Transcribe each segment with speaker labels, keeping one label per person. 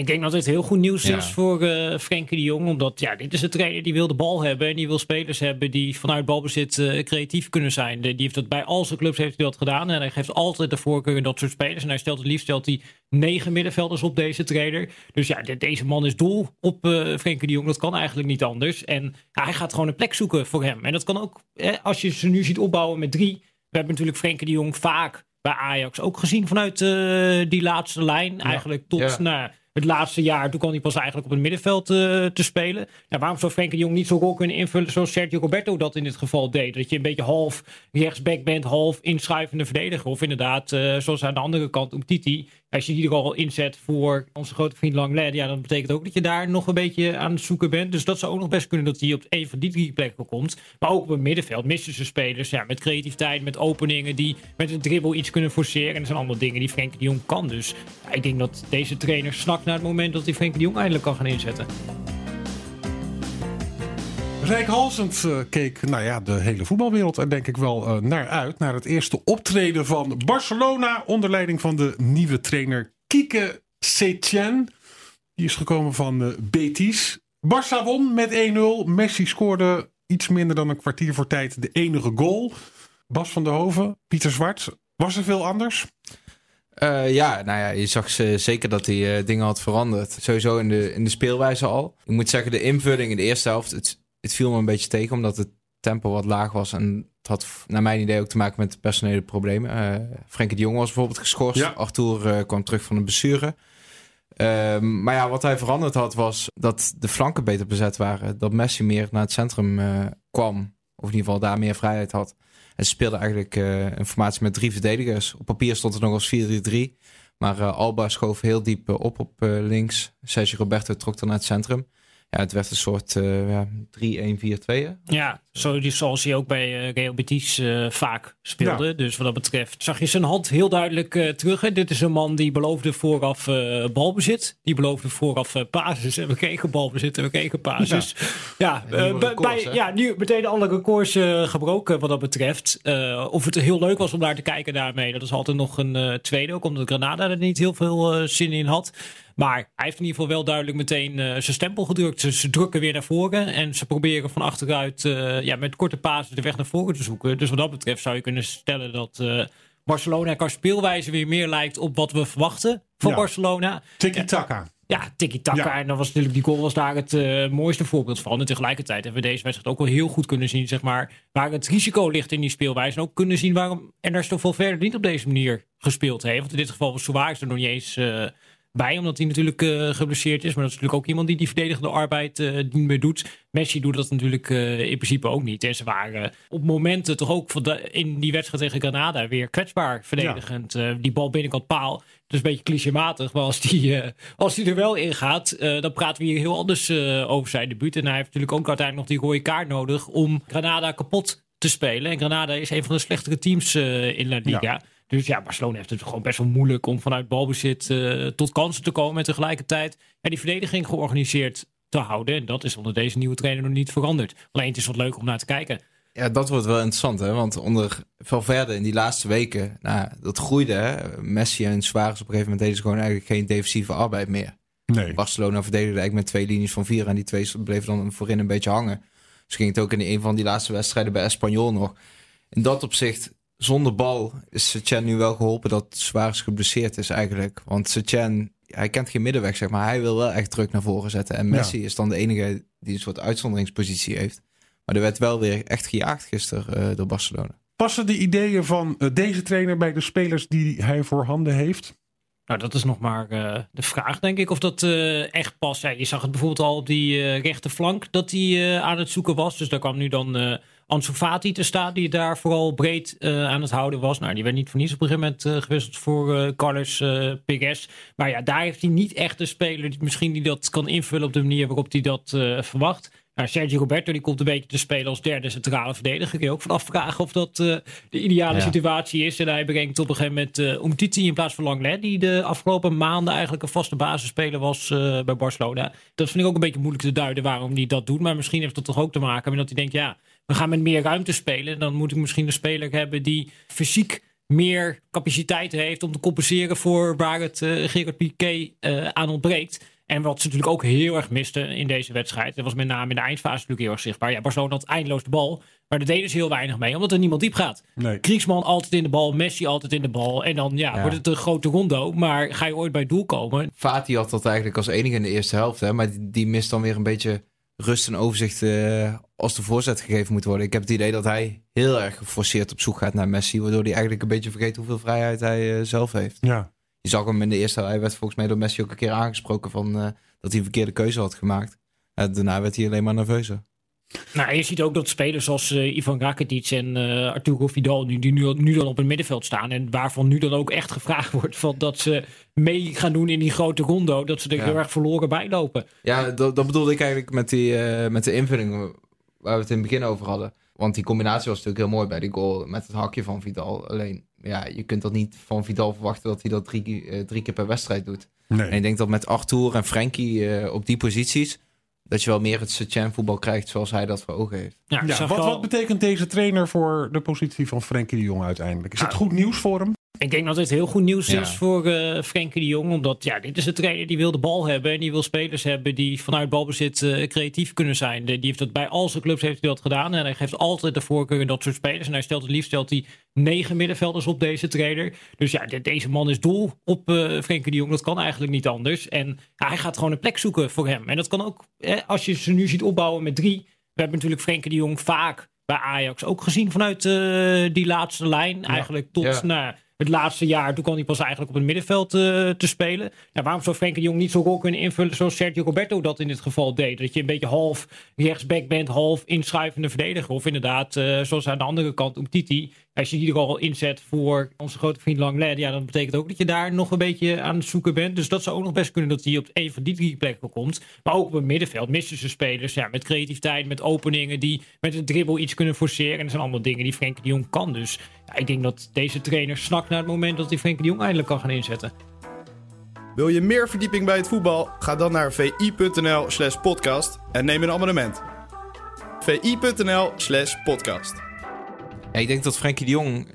Speaker 1: Ik denk dat dit heel goed nieuws is voor uh, Frenkie de Jong. Omdat ja, dit is een trainer die wil de bal hebben. En die wil spelers hebben die vanuit balbezit uh, creatief kunnen zijn. Die heeft dat bij al zijn clubs heeft hij dat gedaan. En hij geeft altijd de voorkeur aan dat soort spelers. En hij stelt het liefst stelt hij negen middenvelders op deze trainer. Dus ja, deze man is doel op uh, Frenkie de Jong. Dat kan eigenlijk niet anders. En ja, hij gaat gewoon een plek zoeken voor hem. En dat kan ook, als je ze nu ziet opbouwen met drie. We hebben natuurlijk Frenkie de Jong vaak bij Ajax ook gezien vanuit die laatste lijn. Eigenlijk tot ja. Nou, het laatste jaar. Toen kwam hij pas eigenlijk op het middenveld uh, te spelen. Nou, waarom zou Frenkie de Jong niet zo'n rol kunnen invullen zoals Sergio Roberto dat in dit geval deed? Dat je een beetje half rechtsback bent, half inschuivende verdediger. Of inderdaad, uh, zoals aan de andere kant, om Titi als je die er al inzet voor onze grote vriend Langley, ja, dan betekent ook dat je daar nog een beetje aan het zoeken bent. Dus dat zou ook nog best kunnen dat hij op een van die drie plekken komt. Maar ook op het middenveld missen ze spelers ja, met creativiteit, met openingen die met een dribbel iets kunnen forceren. En dat zijn allemaal dingen die Frenkie de Jong kan. Dus ik denk dat deze trainer snakt naar het moment dat hij Frenkie de Jong eindelijk kan gaan inzetten.
Speaker 2: Rijkhalsend uh, keek nou ja, de hele voetbalwereld er denk ik wel uh, naar uit. Naar het eerste optreden van Barcelona onder leiding van de nieuwe trainer Kike Setien. Die is gekomen van uh, Betis. Barça won met 1-0. Messi scoorde iets minder dan een kwartier voor tijd de enige goal. Bas van der Hoven, Pieter Zwart. Was er veel anders?
Speaker 3: Ja, nou ja, je zag zeker dat hij dingen had veranderd. Sowieso in de, in de speelwijze al. Ik moet zeggen, de invulling in de eerste helft, het, het viel me een beetje tegen omdat het tempo wat laag was. En het had naar mijn idee ook te maken met personele problemen. Uh, Frenkie de Jong was bijvoorbeeld geschorst. Ja. Arthur uh, kwam terug van een blessure. Uh, maar ja, wat hij veranderd had was dat de flanken beter bezet waren. Dat Messi meer naar het centrum uh, kwam. Of in ieder geval daar meer vrijheid had. En ze speelden eigenlijk een formatie met drie verdedigers. Op papier stond er nog als 4-3-3. Maar Alba schoof heel diep op op links. Sergio Roberto trok dan naar het centrum ja, het werd een soort uh, ja, 3-1-4-2.
Speaker 1: Ja, zo, zoals hij ook bij uh, Real Betis uh, vaak speelde. Ja. Dus wat dat betreft zag je zijn hand heel duidelijk terug. Hè. Dit is een man die beloofde vooraf balbezit. Die beloofde vooraf basis. En we kregen balbezit en we kregen basis. Ja, ja, bij, ja nu meteen alle records gebroken wat dat betreft. of het heel leuk was om daar te kijken daarmee. Dat is altijd nog een tweede. Ook omdat Granada er niet heel veel zin in had. Maar hij heeft in ieder geval wel duidelijk meteen uh, zijn stempel gedrukt. Ze, ze, drukken weer naar voren en ze proberen van achteruit uh, ja, met korte pasen de weg naar voren te zoeken. Dus wat dat betreft zou je kunnen stellen dat uh, Barcelona qua speelwijze weer meer lijkt op wat we verwachten van ja. Barcelona.
Speaker 2: Tiki-taka.
Speaker 1: Ja, tiki-taka. Ja. En dan was natuurlijk die goal was daar het uh, mooiste voorbeeld van. En tegelijkertijd hebben we deze wedstrijd ook wel heel goed kunnen zien, zeg maar, waar het risico ligt in die speelwijze. En ook kunnen zien waarom Ernesto Valverde niet op deze manier gespeeld heeft. Want in dit geval was Suarez er nog niet eens uh, bij, omdat hij natuurlijk uh, geblesseerd is. Maar dat is natuurlijk ook iemand die die verdedigende arbeid uh, niet meer doet. Messi doet dat natuurlijk uh, in principe ook niet. En ze waren op momenten toch ook in die wedstrijd tegen Granada weer kwetsbaar verdedigend. Ja. die bal binnenkant paal. Dat is een beetje clichématig. Maar als die, als die er wel in gaat, dan praten we hier heel anders over zijn debuut. En hij heeft natuurlijk ook uiteindelijk nog die rode kaart nodig om Granada kapot te spelen. En Granada is een van de slechtere teams in La Liga. Ja. Dus ja, Barcelona heeft het gewoon best wel moeilijk om vanuit balbezit uh, tot kansen te komen. En tegelijkertijd ja, die verdediging georganiseerd te houden. En dat is onder deze nieuwe trainer nog niet veranderd. Alleen het is wat leuk om naar te kijken.
Speaker 3: Ja, dat wordt wel interessant, hè? Want onder Valverde in die laatste weken, nou, dat groeide. Hè? Messi en Suarez op een gegeven moment deden ze gewoon eigenlijk geen defensieve arbeid meer. Nee. Barcelona verdedigde eigenlijk met twee linies van vier en die twee bleven dan voorin een beetje hangen. Dus ging het ook in een van die laatste wedstrijden bij Espanyol nog. In dat opzicht zonder bal is Setien nu wel geholpen dat Suarez geblesseerd is eigenlijk. Want Setien, hij kent geen middenweg, zeg maar. Hij wil wel echt druk naar voren zetten. En Messi is dan de enige die een soort uitzonderingspositie heeft. Maar er werd wel weer echt gejaagd gisteren uh, door Barcelona.
Speaker 2: Passen de ideeën van uh, deze trainer bij de spelers die hij voorhanden heeft?
Speaker 1: Nou, dat is nog maar uh, de vraag, denk ik, of dat uh, echt past. Ja, je zag het bijvoorbeeld al op die uh, rechterflank dat hij aan het zoeken was. Dus daar kwam nu dan Ansu Fati te staan, die daar vooral breed uh, aan het houden was. Nou, die werd niet voor niets op een gegeven moment uh, gewisseld voor uh, Carlos Pires. Maar ja, daar heeft hij niet echt een speler die misschien die dat kan invullen op de manier waarop hij dat verwacht. Nou, Sergio Roberto die komt een beetje te spelen als derde centrale verdediger. Kun je ook van afvragen of dat de ideale ja. situatie is. En hij brengt op een gegeven moment uh, Umtiti in plaats van Langlet. Die de afgelopen maanden eigenlijk een vaste basisspeler was bij Barcelona. Dat vind ik ook een beetje moeilijk te duiden waarom hij dat doet. Maar misschien heeft dat toch ook te maken met dat hij denkt, ja we gaan met meer ruimte spelen. Dan moet ik misschien een speler hebben die fysiek meer capaciteit heeft om te compenseren voor waar het uh, Gerard Piqué aan ontbreekt. En wat ze natuurlijk ook heel erg misten in deze wedstrijd. Dat was met name in de eindfase natuurlijk heel erg zichtbaar. Ja, Barcelona had eindeloos de bal. Maar daar deden ze heel weinig mee, omdat er niemand diep gaat. Nee. Kriegsman altijd in de bal, Messi altijd in de bal. En dan ja, wordt het een grote rondo. Maar ga je ooit bij het doel komen?
Speaker 3: Fati had dat eigenlijk als enige in de eerste helft. Hè? Maar die, mist dan weer een beetje rust en overzicht uh, als de voorzet gegeven moet worden. Ik heb het idee dat hij heel erg geforceerd op zoek gaat naar Messi. Waardoor hij eigenlijk een beetje vergeet hoeveel vrijheid hij uh, zelf heeft.
Speaker 2: Ja.
Speaker 3: Je zag hem in de eerste hij werd volgens mij door Messi ook een keer aangesproken van uh, dat hij een verkeerde keuze had gemaakt. daarna werd hij alleen maar nerveuzer.
Speaker 1: Nou, je ziet ook dat spelers zoals uh, Ivan Rakitic en uh, Arturo Vidal nu, die nu, nu dan op het middenveld staan. En waarvan nu dan ook echt gevraagd wordt van dat ze mee gaan doen in die grote rondo. Dat ze er heel erg verloren bij lopen.
Speaker 3: Ja, dat, dat bedoelde ik eigenlijk met, die, uh, met de invulling waar we het in het begin over hadden. Want die combinatie was natuurlijk heel mooi bij die goal met het hakje van Vidal. Alleen, ja, je kunt dat niet van Vidal verwachten dat hij dat drie, drie keer per wedstrijd doet. Nee. En ik denk dat met Arthur en Frenkie op die posities dat je wel meer het Setien voetbal krijgt zoals hij dat voor ogen heeft.
Speaker 2: Ja, wat, wat, betekent deze trainer voor de positie van Frenkie de Jong uiteindelijk? Is het goed nieuws voor hem?
Speaker 1: Ik denk dat dit heel goed nieuws is voor uh, Frenkie de Jong. Omdat ja, dit is een trainer die wil de bal hebben. En die wil spelers hebben die vanuit balbezit uh, creatief kunnen zijn. die heeft dat bij al zijn clubs heeft hij dat gedaan. En hij geeft altijd de voorkeur aan dat soort spelers. En hij stelt het liefst stelt hij negen middenvelders op deze trainer. Dus ja, deze man is dol op uh, Frenkie de Jong. Dat kan eigenlijk niet anders. En ja, hij gaat gewoon een plek zoeken voor hem. En dat kan ook, als je ze nu ziet opbouwen met drie. We hebben natuurlijk Frenkie de Jong vaak bij Ajax ook gezien vanuit die laatste lijn. Eigenlijk tot... Nou, het laatste jaar, toen kwam hij pas eigenlijk op het middenveld uh, te spelen. Ja, waarom zou Frenkie de Jong niet zo'n rol kunnen invullen zoals Sergio Roberto dat in dit geval deed? Dat je een beetje half rechtsback bent, half inschuivende verdediger. Of inderdaad, uh, zoals aan de andere kant, om Titi als je die er al inzet voor onze grote vriend Langley, ja, dan betekent ook dat je daar nog een beetje aan het zoeken bent. Dus dat zou ook nog best kunnen dat hij op een van die drie plekken komt. Maar ook op het middenveld missen ze spelers ja, met creativiteit, met openingen, die met een dribbel iets kunnen forceren. En dat zijn allemaal dingen die Frenkie de Jong kan. Dus ik denk dat deze trainer snakt naar het moment dat hij Frenkie de Jong eindelijk kan gaan inzetten.
Speaker 4: Wil je meer verdieping bij het voetbal? Ga dan naar vi.nl slash podcast en neem een abonnement. vi.nl slash podcast.
Speaker 3: Ja, ik denk dat Frenkie de Jong,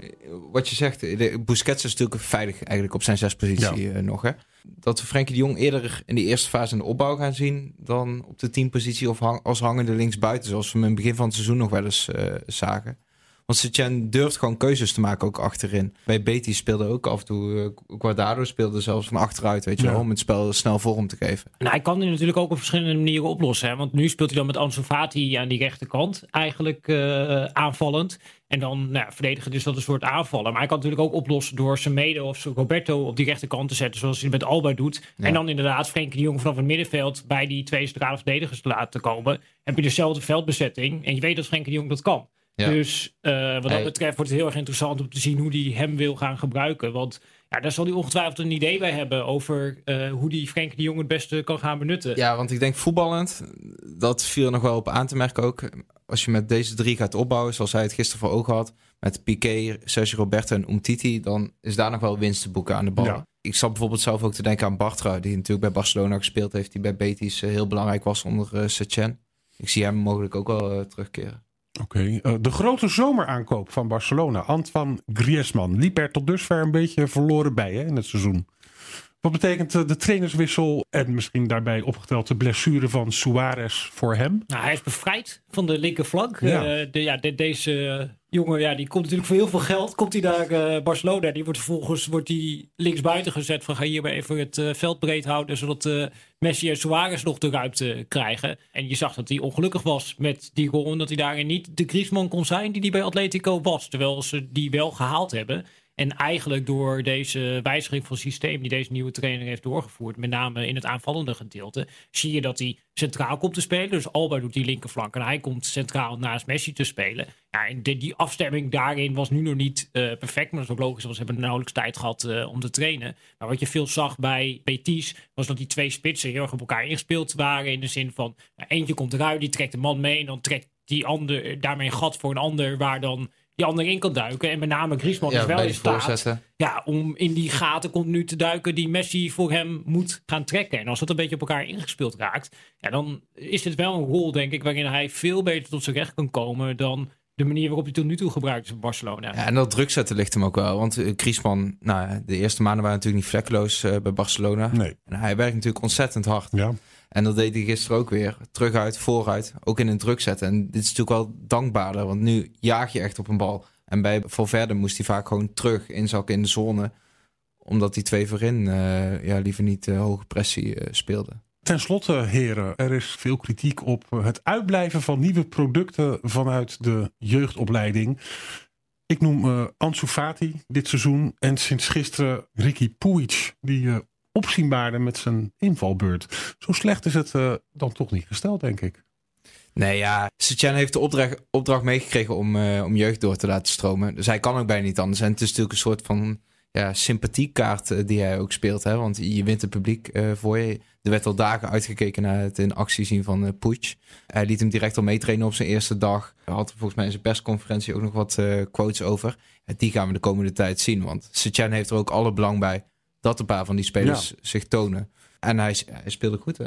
Speaker 3: wat je zegt, de, Busquets is natuurlijk veilig eigenlijk op zijn zespositie ja. uh, nog. Hè? Dat we Frenkie de Jong eerder in de eerste fase in de opbouw gaan zien dan op de teampositie of hang, als hangende linksbuiten, zoals we hem in het begin van het seizoen nog wel eens uh, zagen. Want Setien durft gewoon keuzes te maken ook achterin. Bij Betis speelde ook af en toe. Uh, Guardado speelde zelfs van achteruit, weet je wel. Om het spel snel vorm te geven.
Speaker 1: Nou, hij kan die natuurlijk ook op verschillende manieren oplossen. Hè? Want nu speelt hij dan met Ansu Fati aan die rechterkant. Eigenlijk uh, aanvallend. En dan nou, verdedigen dus dat een soort aanvallen. Maar hij kan natuurlijk ook oplossen door Semedo of Roberto op die rechterkant te zetten. Zoals hij met Alba doet. En dan inderdaad Frenkie de Jong vanaf het middenveld bij die twee centrale verdedigers te laten komen. Heb je dezelfde veldbezetting. En je weet dat Frenkie de Jong dat kan. Dus uh, wat dat betreft wordt het heel erg interessant om te zien hoe die hem wil gaan gebruiken. Want ja, daar zal hij ongetwijfeld een idee bij hebben over uh, hoe die Frenkie de Jong het beste kan gaan benutten.
Speaker 3: Ja, want ik denk voetballend, dat viel nog wel op aan te merken ook. Als je met deze drie gaat opbouwen, zoals hij het gisteren voor ogen had, met Piqué, Sergio Roberto en Umtiti, dan is daar nog wel winst te boeken aan de bal. Ik zat bijvoorbeeld zelf ook te denken aan Bartra, die natuurlijk bij Barcelona gespeeld heeft, die bij Betis uh, heel belangrijk was onder uh, Setien. Ik zie hem mogelijk ook wel terugkeren.
Speaker 2: Oké, okay. uh, de grote zomeraankoop van Barcelona, Antoine Griezmann, liep er tot dusver een beetje verloren bij hè, in het seizoen. Wat betekent uh, de trainerswissel en misschien daarbij opgeteld de blessure van Suarez voor hem?
Speaker 1: Nou, hij is bevrijd van de linkerflank. Ja. Uh, de, ja, de, deze jongen, ja, die komt natuurlijk voor heel veel geld. Komt hij naar uh, Barcelona. Die wordt vervolgens wordt die linksbuiten gezet. Van ga hier maar even het uh, veld breed houden. Zodat uh, Messi en Suarez nog de ruimte krijgen. En je zag dat hij ongelukkig was met die rol. En dat hij daarin niet de Griezmann kon zijn die hij bij Atletico was. Terwijl ze die wel gehaald hebben. En eigenlijk door deze wijziging van systeem die deze nieuwe trainer heeft doorgevoerd, met name in het aanvallende gedeelte, zie je dat hij centraal komt te spelen. Dus Alba doet die linkerflank en hij komt centraal naast Messi te spelen. Ja, en die afstemming daarin was nu nog niet uh, perfect, maar dat is ook logisch, want ze hebben nauwelijks tijd gehad uh, om te trainen. Maar wat je veel zag bij Betis, was dat die twee spitsen heel erg op elkaar ingespeeld waren. In de zin van, eentje komt eruit, die trekt de man mee en dan trekt die ander daarmee een gat voor een ander waar dan die ander in kan duiken. En met name Griezmann is wel in staat ja, om in die gaten continu te duiken die Messi voor hem moet gaan trekken. En als dat een beetje op elkaar ingespeeld raakt, ja, dan is dit wel een rol, denk ik, waarin hij veel beter tot zijn recht kan komen dan de manier waarop hij tot nu toe gebruikt is in Barcelona.
Speaker 3: Ja, en dat druk zetten ligt hem ook wel. Want uh, Griezmann, nou, de eerste maanden waren natuurlijk niet vlekkeloos uh, bij Barcelona.
Speaker 2: Nee.
Speaker 3: En hij werkt natuurlijk ontzettend hard.
Speaker 2: Ja.
Speaker 3: En dat deed hij gisteren ook weer. Terug uit, vooruit, ook in een druk zetten. En dit is natuurlijk wel dankbaarder, want nu jaag je echt op een bal. En bij Valverde moest hij vaak gewoon terug inzakken in de zone. Omdat die twee voorin uh, ja, liever niet hoge pressie speelden.
Speaker 2: Ten slotte, heren, er is veel kritiek op het uitblijven van nieuwe producten vanuit de jeugdopleiding. Ik noem uh, Ansu Fati dit seizoen en sinds gisteren Ricky Puig, die opzienbaarde met zijn invalbeurt. Zo slecht is het uh, dan toch niet gesteld, denk ik.
Speaker 3: Nee, ja. Setien heeft de opdracht, opdracht meegekregen om, om jeugd door te laten stromen. Dus hij kan ook bijna niet anders. En het is natuurlijk een soort van ja, sympathiekaart die hij ook speelt. Hè? Want je wint het publiek voor je. Er werd al dagen uitgekeken naar het in actie zien van uh. Hij liet hem direct al meetrainen op zijn eerste dag. Hij had volgens mij in zijn persconferentie ook nog wat quotes over. Die gaan we de komende tijd zien. Want Setien heeft er ook alle belang bij dat een paar van die spelers ja. zich tonen. En hij, hij speelde goed, hè?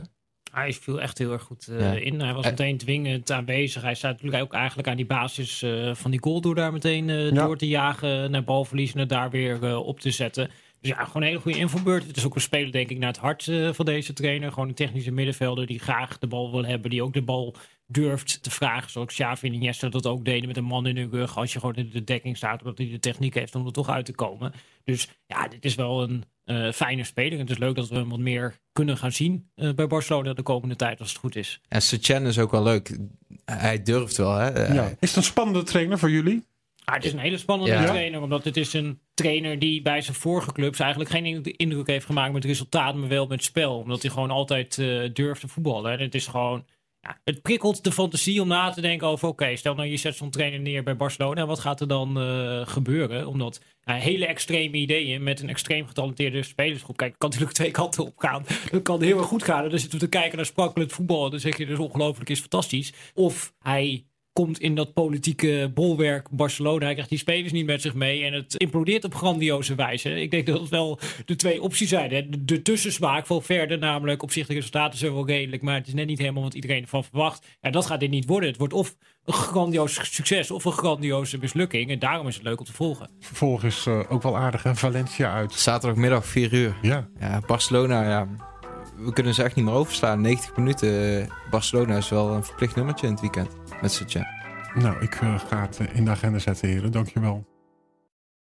Speaker 1: Hij viel echt heel erg goed uh, ja. in. Hij was meteen dwingend aanwezig. Hij staat natuurlijk ook eigenlijk aan die basis uh, van die goal door daar meteen uh, ja. door te jagen, naar balverlies en het daar weer op te zetten. Dus ja, gewoon een hele goede infobeurt. Het is ook een speler, denk ik, naar het hart uh, van deze trainer. Gewoon een technische middenvelder die graag de bal wil hebben. Die ook de bal durft te vragen. Zoals Xavi en Iniesta dat ook deden met een man in hun rug. Als je gewoon in de dekking staat, omdat hij de techniek heeft om er toch uit te komen. Dus ja, dit is wel een uh, fijne speler. En het is leuk dat we hem wat meer kunnen gaan zien uh, bij Barcelona de komende tijd, als het goed is.
Speaker 3: En Setien is ook wel leuk. Hij durft wel, hè?
Speaker 2: Ja. Is het een spannende trainer voor jullie?
Speaker 1: Ah, het is een hele spannende ja. trainer, omdat het is een trainer die bij zijn vorige clubs eigenlijk geen indruk heeft gemaakt met resultaat, maar wel met spel. Omdat hij gewoon altijd uh, durft te voetballen. En het is gewoon, ja, het prikkelt de fantasie om na te denken over, oké, stel nou je zet zo'n trainer neer bij Barcelona, wat gaat er dan uh, gebeuren? Omdat ja, hele extreme ideeën met een extreem getalenteerde spelersgroep. Kijk, kan natuurlijk twee kanten op gaan. Dat kan heel erg goed gaan. En dan zitten we te kijken naar sprankelend voetbal. En dan zeg je, is ongelooflijk, is fantastisch. Of hij komt in dat politieke bolwerk Barcelona. Hij krijgt die spelers niet met zich mee. En het implodeert op grandioze wijze. Ik denk dat het wel de twee opties zijn. Hè. De, de tussensmaak van verder, namelijk op zich de resultaten zijn wel redelijk. Maar het is net niet helemaal wat iedereen ervan verwacht. Ja, dat gaat dit niet worden. Het wordt of een grandioos succes of een grandioze mislukking. En daarom is het leuk om te volgen.
Speaker 2: Vervolg is uh, ook wel aardig, hè? Valencia uit.
Speaker 3: Zaterdagmiddag 4 uur.
Speaker 2: Ja.
Speaker 3: ja Barcelona, ja. We kunnen ze echt niet meer overslaan. 90 minuten. Barcelona is wel een verplicht nummertje in het weekend met Setien.
Speaker 2: Nou, ik uh, ga het in de agenda zetten, heren. Dankjewel.